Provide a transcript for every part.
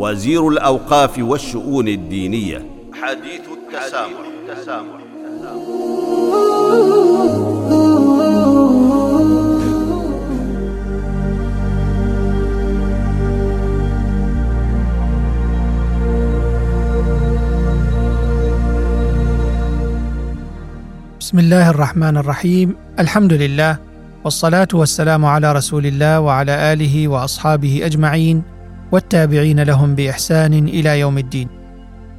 وزير الأوقاف والشؤون الدينية. حديث التسامح, التسامح. بسم الله الرحمن الرحيم. الحمد لله والصلاة والسلام على رسول الله وعلى آله وأصحابه أجمعين. والتابعين لهم بإحسان إلى يوم الدين.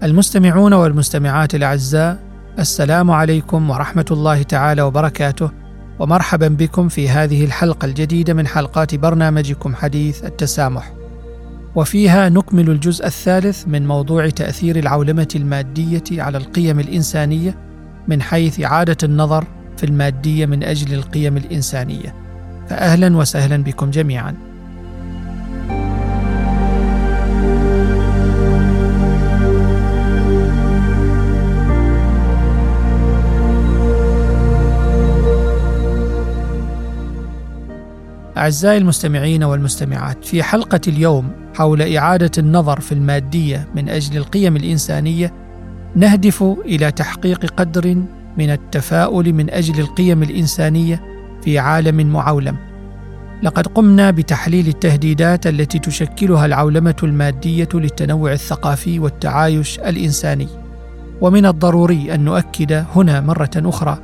المستمعون والمستمعات الأعزاء السلام عليكم ورحمة الله تعالى وبركاته ومرحبا بكم في هذه الحلقة الجديدة من حلقات برنامجكم حديث التسامح. وفيها نكمل الجزء الثالث من موضوع تأثير العولمة المادية على القيم الإنسانية من حيث اعاده النظر في المادية من أجل القيم الإنسانية. فاهلا وسهلا بكم جميعا. أعزائي المستمعين والمستمعات في حلقة اليوم حول إعادة النظر في المادية من أجل القيم الإنسانية نهدف إلى تحقيق قدر من التفاؤل من أجل القيم الإنسانية في عالم معولم. لقد قمنا بتحليل التهديدات التي تشكلها العولمة المادية للتنوع الثقافي والتعايش الإنساني. ومن الضروري أن نؤكد هنا مرة أخرى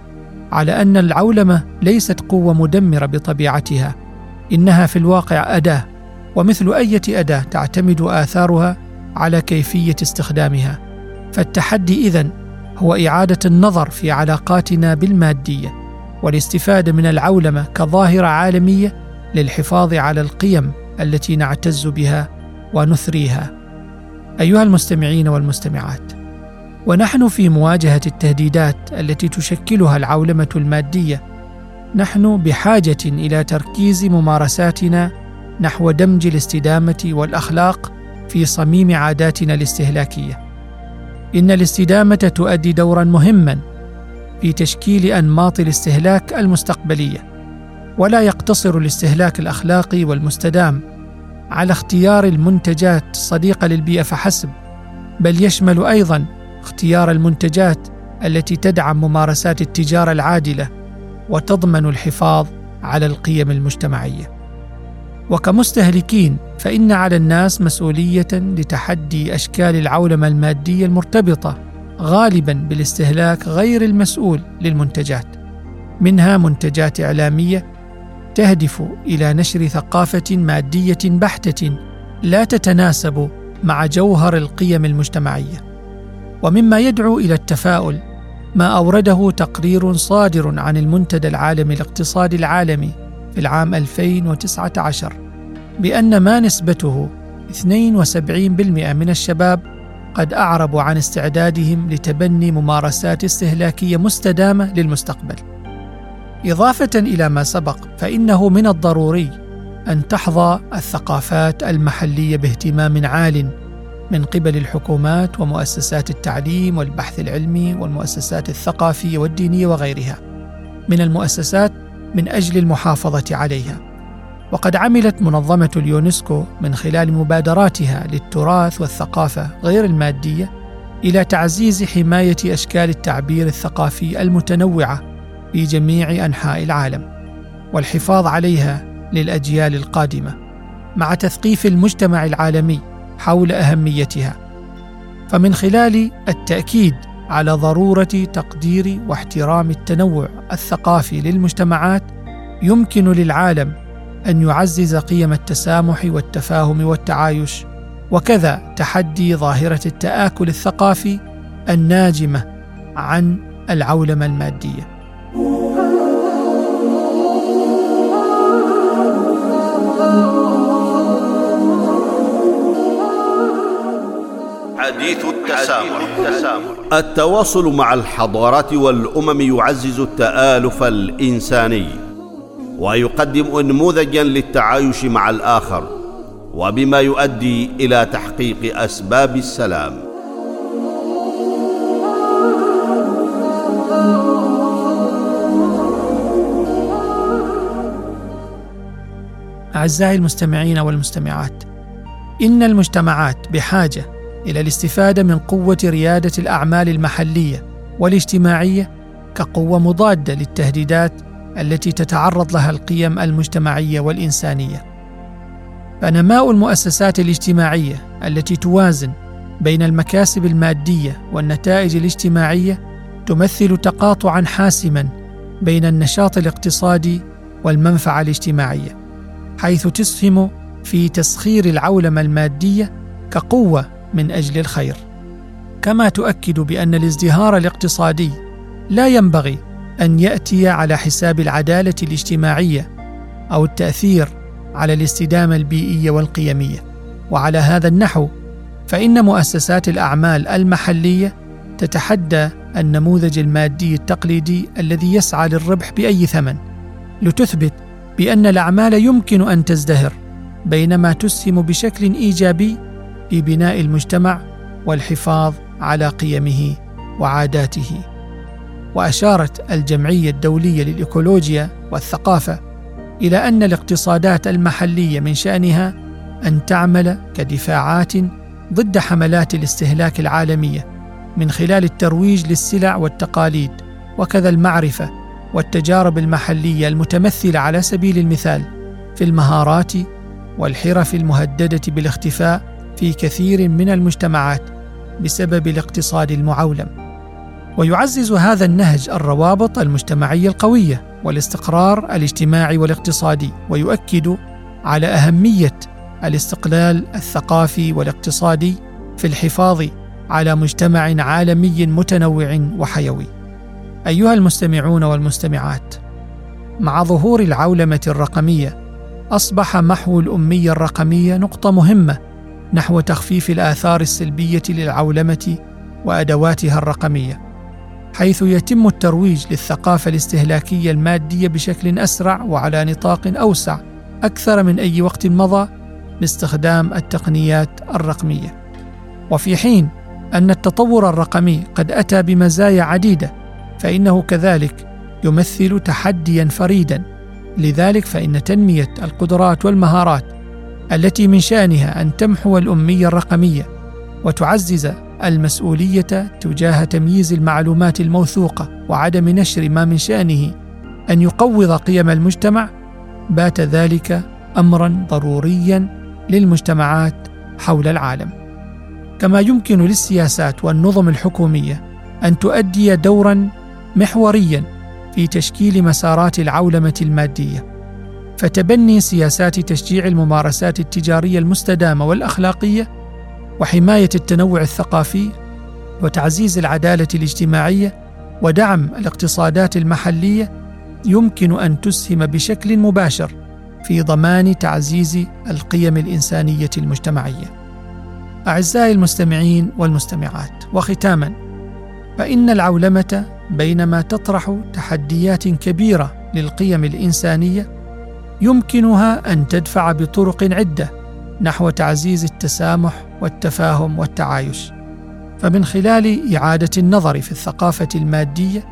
على أن العولمة ليست قوة مدمرة بطبيعتها إنها في الواقع أداة ومثل أية أداة تعتمد آثارها على كيفية استخدامها. فالتحدي إذن هو إعادة النظر في علاقاتنا بالمادية والاستفادة من العولمة كظاهرة عالمية للحفاظ على القيم التي نعتز بها ونثريها. أيها المستمعين والمستمعات ونحن في مواجهة التهديدات التي تشكلها العولمة المادية نحن بحاجة إلى تركيز ممارساتنا نحو دمج الاستدامة والأخلاق في صميم عاداتنا الاستهلاكية. إن الاستدامة تؤدي دورا مهما في تشكيل أنماط الاستهلاك المستقبلية ولا يقتصر الاستهلاك الأخلاقي والمستدام على اختيار المنتجات الصديقه للبيئة فحسب بل يشمل أيضا اختيار المنتجات التي تدعم ممارسات التجارة العادلة وتضمن الحفاظ على القيم المجتمعية. وكمستهلكين فإن على الناس مسؤولية لتحدي أشكال العولمة المادية المرتبطة غالبا بالاستهلاك غير المسؤول للمنتجات. منها منتجات إعلامية تهدف إلى نشر ثقافة مادية بحتة لا تتناسب مع جوهر القيم المجتمعية. ومما يدعو إلى التفاؤل ما أورده تقرير صادر عن المنتدى العالمي الاقتصادي العالمي في العام 2019 بأن ما نسبته 72% من الشباب قد أعربوا عن استعدادهم لتبني ممارسات استهلاكية مستدامة للمستقبل. إضافة إلى ما سبق فإنه من الضروري أن تحظى الثقافات المحلية باهتمام عال من قبل الحكومات ومؤسسات التعليم والبحث العلمي والمؤسسات الثقافية والدينية وغيرها من المؤسسات من أجل المحافظة عليها. وقد عملت منظمة اليونسكو من خلال مبادراتها للتراث والثقافة غير المادية إلى تعزيز حماية أشكال التعبير الثقافي المتنوعة في جميع أنحاء العالم والحفاظ عليها للأجيال القادمة مع تثقيف المجتمع العالمي حول أهميتها. فمن خلال التأكيد على ضرورة تقدير واحترام التنوع الثقافي للمجتمعات يمكن للعالم أن يعزز قيم التسامح والتفاهم والتعايش وكذا تحدي ظاهرة التآكل الثقافي الناجمة عن العولمة المادية. حديث التسامح. التواصل مع الحضارات والأمم يعزز التآلف الإنساني ويقدم انموذجا للتعايش مع الآخر وبما يؤدي إلى تحقيق أسباب السلام. أعزائي المستمعين والمستمعات إن المجتمعات بحاجة إلى الاستفادة من قوة ريادة الأعمال المحلية والاجتماعية كقوة مضادة للتهديدات التي تتعرض لها القيم المجتمعية والإنسانية. فنماء المؤسسات الاجتماعية التي توازن بين المكاسب المادية والنتائج الاجتماعية تمثل تقاطعا حاسما بين النشاط الاقتصادي والمنفعة الاجتماعية حيث تسهم في تسخير العولمة المادية كقوة من أجل الخير. كما تؤكد بأن الازدهار الاقتصادي لا ينبغي أن يأتي على حساب العدالة الاجتماعية أو التأثير على الاستدامة البيئية والقيمية. وعلى هذا النحو فإن مؤسسات الأعمال المحلية تتحدى النموذج المادي التقليدي الذي يسعى للربح بأي ثمن. لتثبت بأن الأعمال يمكن أن تزدهر بينما تسهم بشكل إيجابي في بناء المجتمع والحفاظ على قيمه وعاداته. وأشارت الجمعية الدولية للإيكولوجيا والثقافة إلى أن الاقتصادات المحلية من شأنها أن تعمل كدفاعات ضد حملات الاستهلاك العالمية من خلال الترويج للسلع والتقاليد وكذا المعرفة والتجارب المحلية المتمثلة على سبيل المثال في المهارات والحرف المهددة بالاختفاء في كثير من المجتمعات بسبب الاقتصاد المعولم. ويعزز هذا النهج الروابط المجتمعيه القوية والاستقرار الاجتماعي والاقتصادي ويؤكد على أهمية الاستقلال الثقافي والاقتصادي في الحفاظ على مجتمع عالمي متنوع وحيوي. أيها المستمعون والمستمعات مع ظهور العولمة الرقمية أصبح محو الأمية الرقمية نقطة مهمة نحو تخفيف الآثار السلبية للعولمة وأدواتها الرقمية حيث يتم الترويج للثقافة الاستهلاكية المادية بشكل أسرع وعلى نطاق أوسع أكثر من أي وقت مضى باستخدام التقنيات الرقمية. وفي حين أن التطور الرقمي قد أتى بمزايا عديدة فإنه كذلك يمثل تحديا فريدا. لذلك فإن تنمية القدرات والمهارات التي من شأنها أن تمحو الأمية الرقمية وتعزز المسؤولية تجاه تمييز المعلومات الموثوقة وعدم نشر ما من شأنه أن يقوض قيم المجتمع. بات ذلك امرا ضروريا للمجتمعات حول العالم. كما يمكن للسياسات والنظم الحكومية أن تؤدي دورا محوريا في تشكيل مسارات العولمة المادية. فتبني سياسات تشجيع الممارسات التجارية المستدامة والأخلاقية وحماية التنوع الثقافي وتعزيز العدالة الاجتماعية ودعم الاقتصادات المحلية يمكن أن تسهم بشكل مباشر في ضمان تعزيز القيم الإنسانية المجتمعية. أعزائي المستمعين والمستمعات وختاما فإن العولمة بينما تطرح تحديات كبيرة للقيم الإنسانية يمكنها أن تدفع بطرق عدة نحو تعزيز التسامح والتفاهم والتعايش. فمن خلال إعادة النظر في الثقافة المادية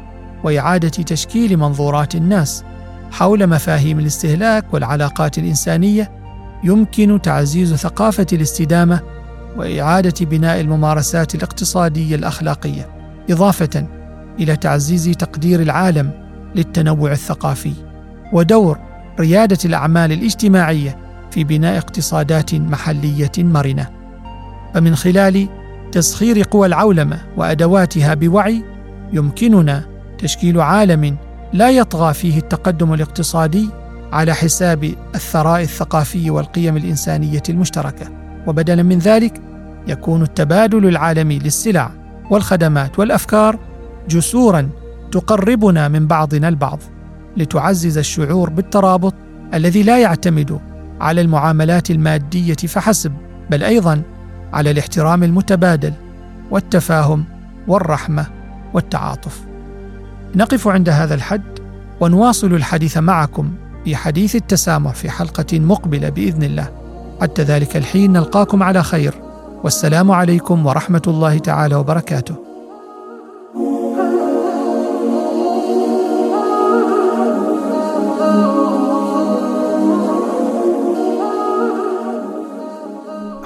وإعادة تشكيل منظورات الناس حول مفاهيم الاستهلاك والعلاقات الإنسانية يمكن تعزيز ثقافة الاستدامة وإعادة بناء الممارسات الاقتصادية الأخلاقية إضافة إلى تعزيز تقدير العالم للتنوع الثقافي. ودور ريادة الأعمال الاجتماعية في بناء اقتصادات محلية مرنة. فمن خلال تسخير قوى العولمة وأدواتها بوعي يمكننا تشكيل عالم لا يطغى فيه التقدم الاقتصادي على حساب الثراء الثقافي والقيم الإنسانية المشتركة. وبدلا من ذلك يكون التبادل العالمي للسلع والخدمات والأفكار جسورا تقربنا من بعضنا البعض. لتعزز الشعور بالترابط الذي لا يعتمد على المعاملات المادية فحسب بل أيضا على الاحترام المتبادل والتفاهم والرحمة والتعاطف. نقف عند هذا الحد ونواصل الحديث معكم في حديث التسامح في حلقة مقبلة بإذن الله. حتى ذلك الحين نلقاكم على خير. والسلام عليكم ورحمة الله تعالى وبركاته.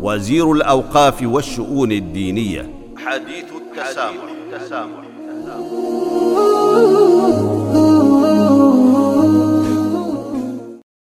وزير الأوقاف والشؤون الدينية حديث التسامح, التسامح. التسامح.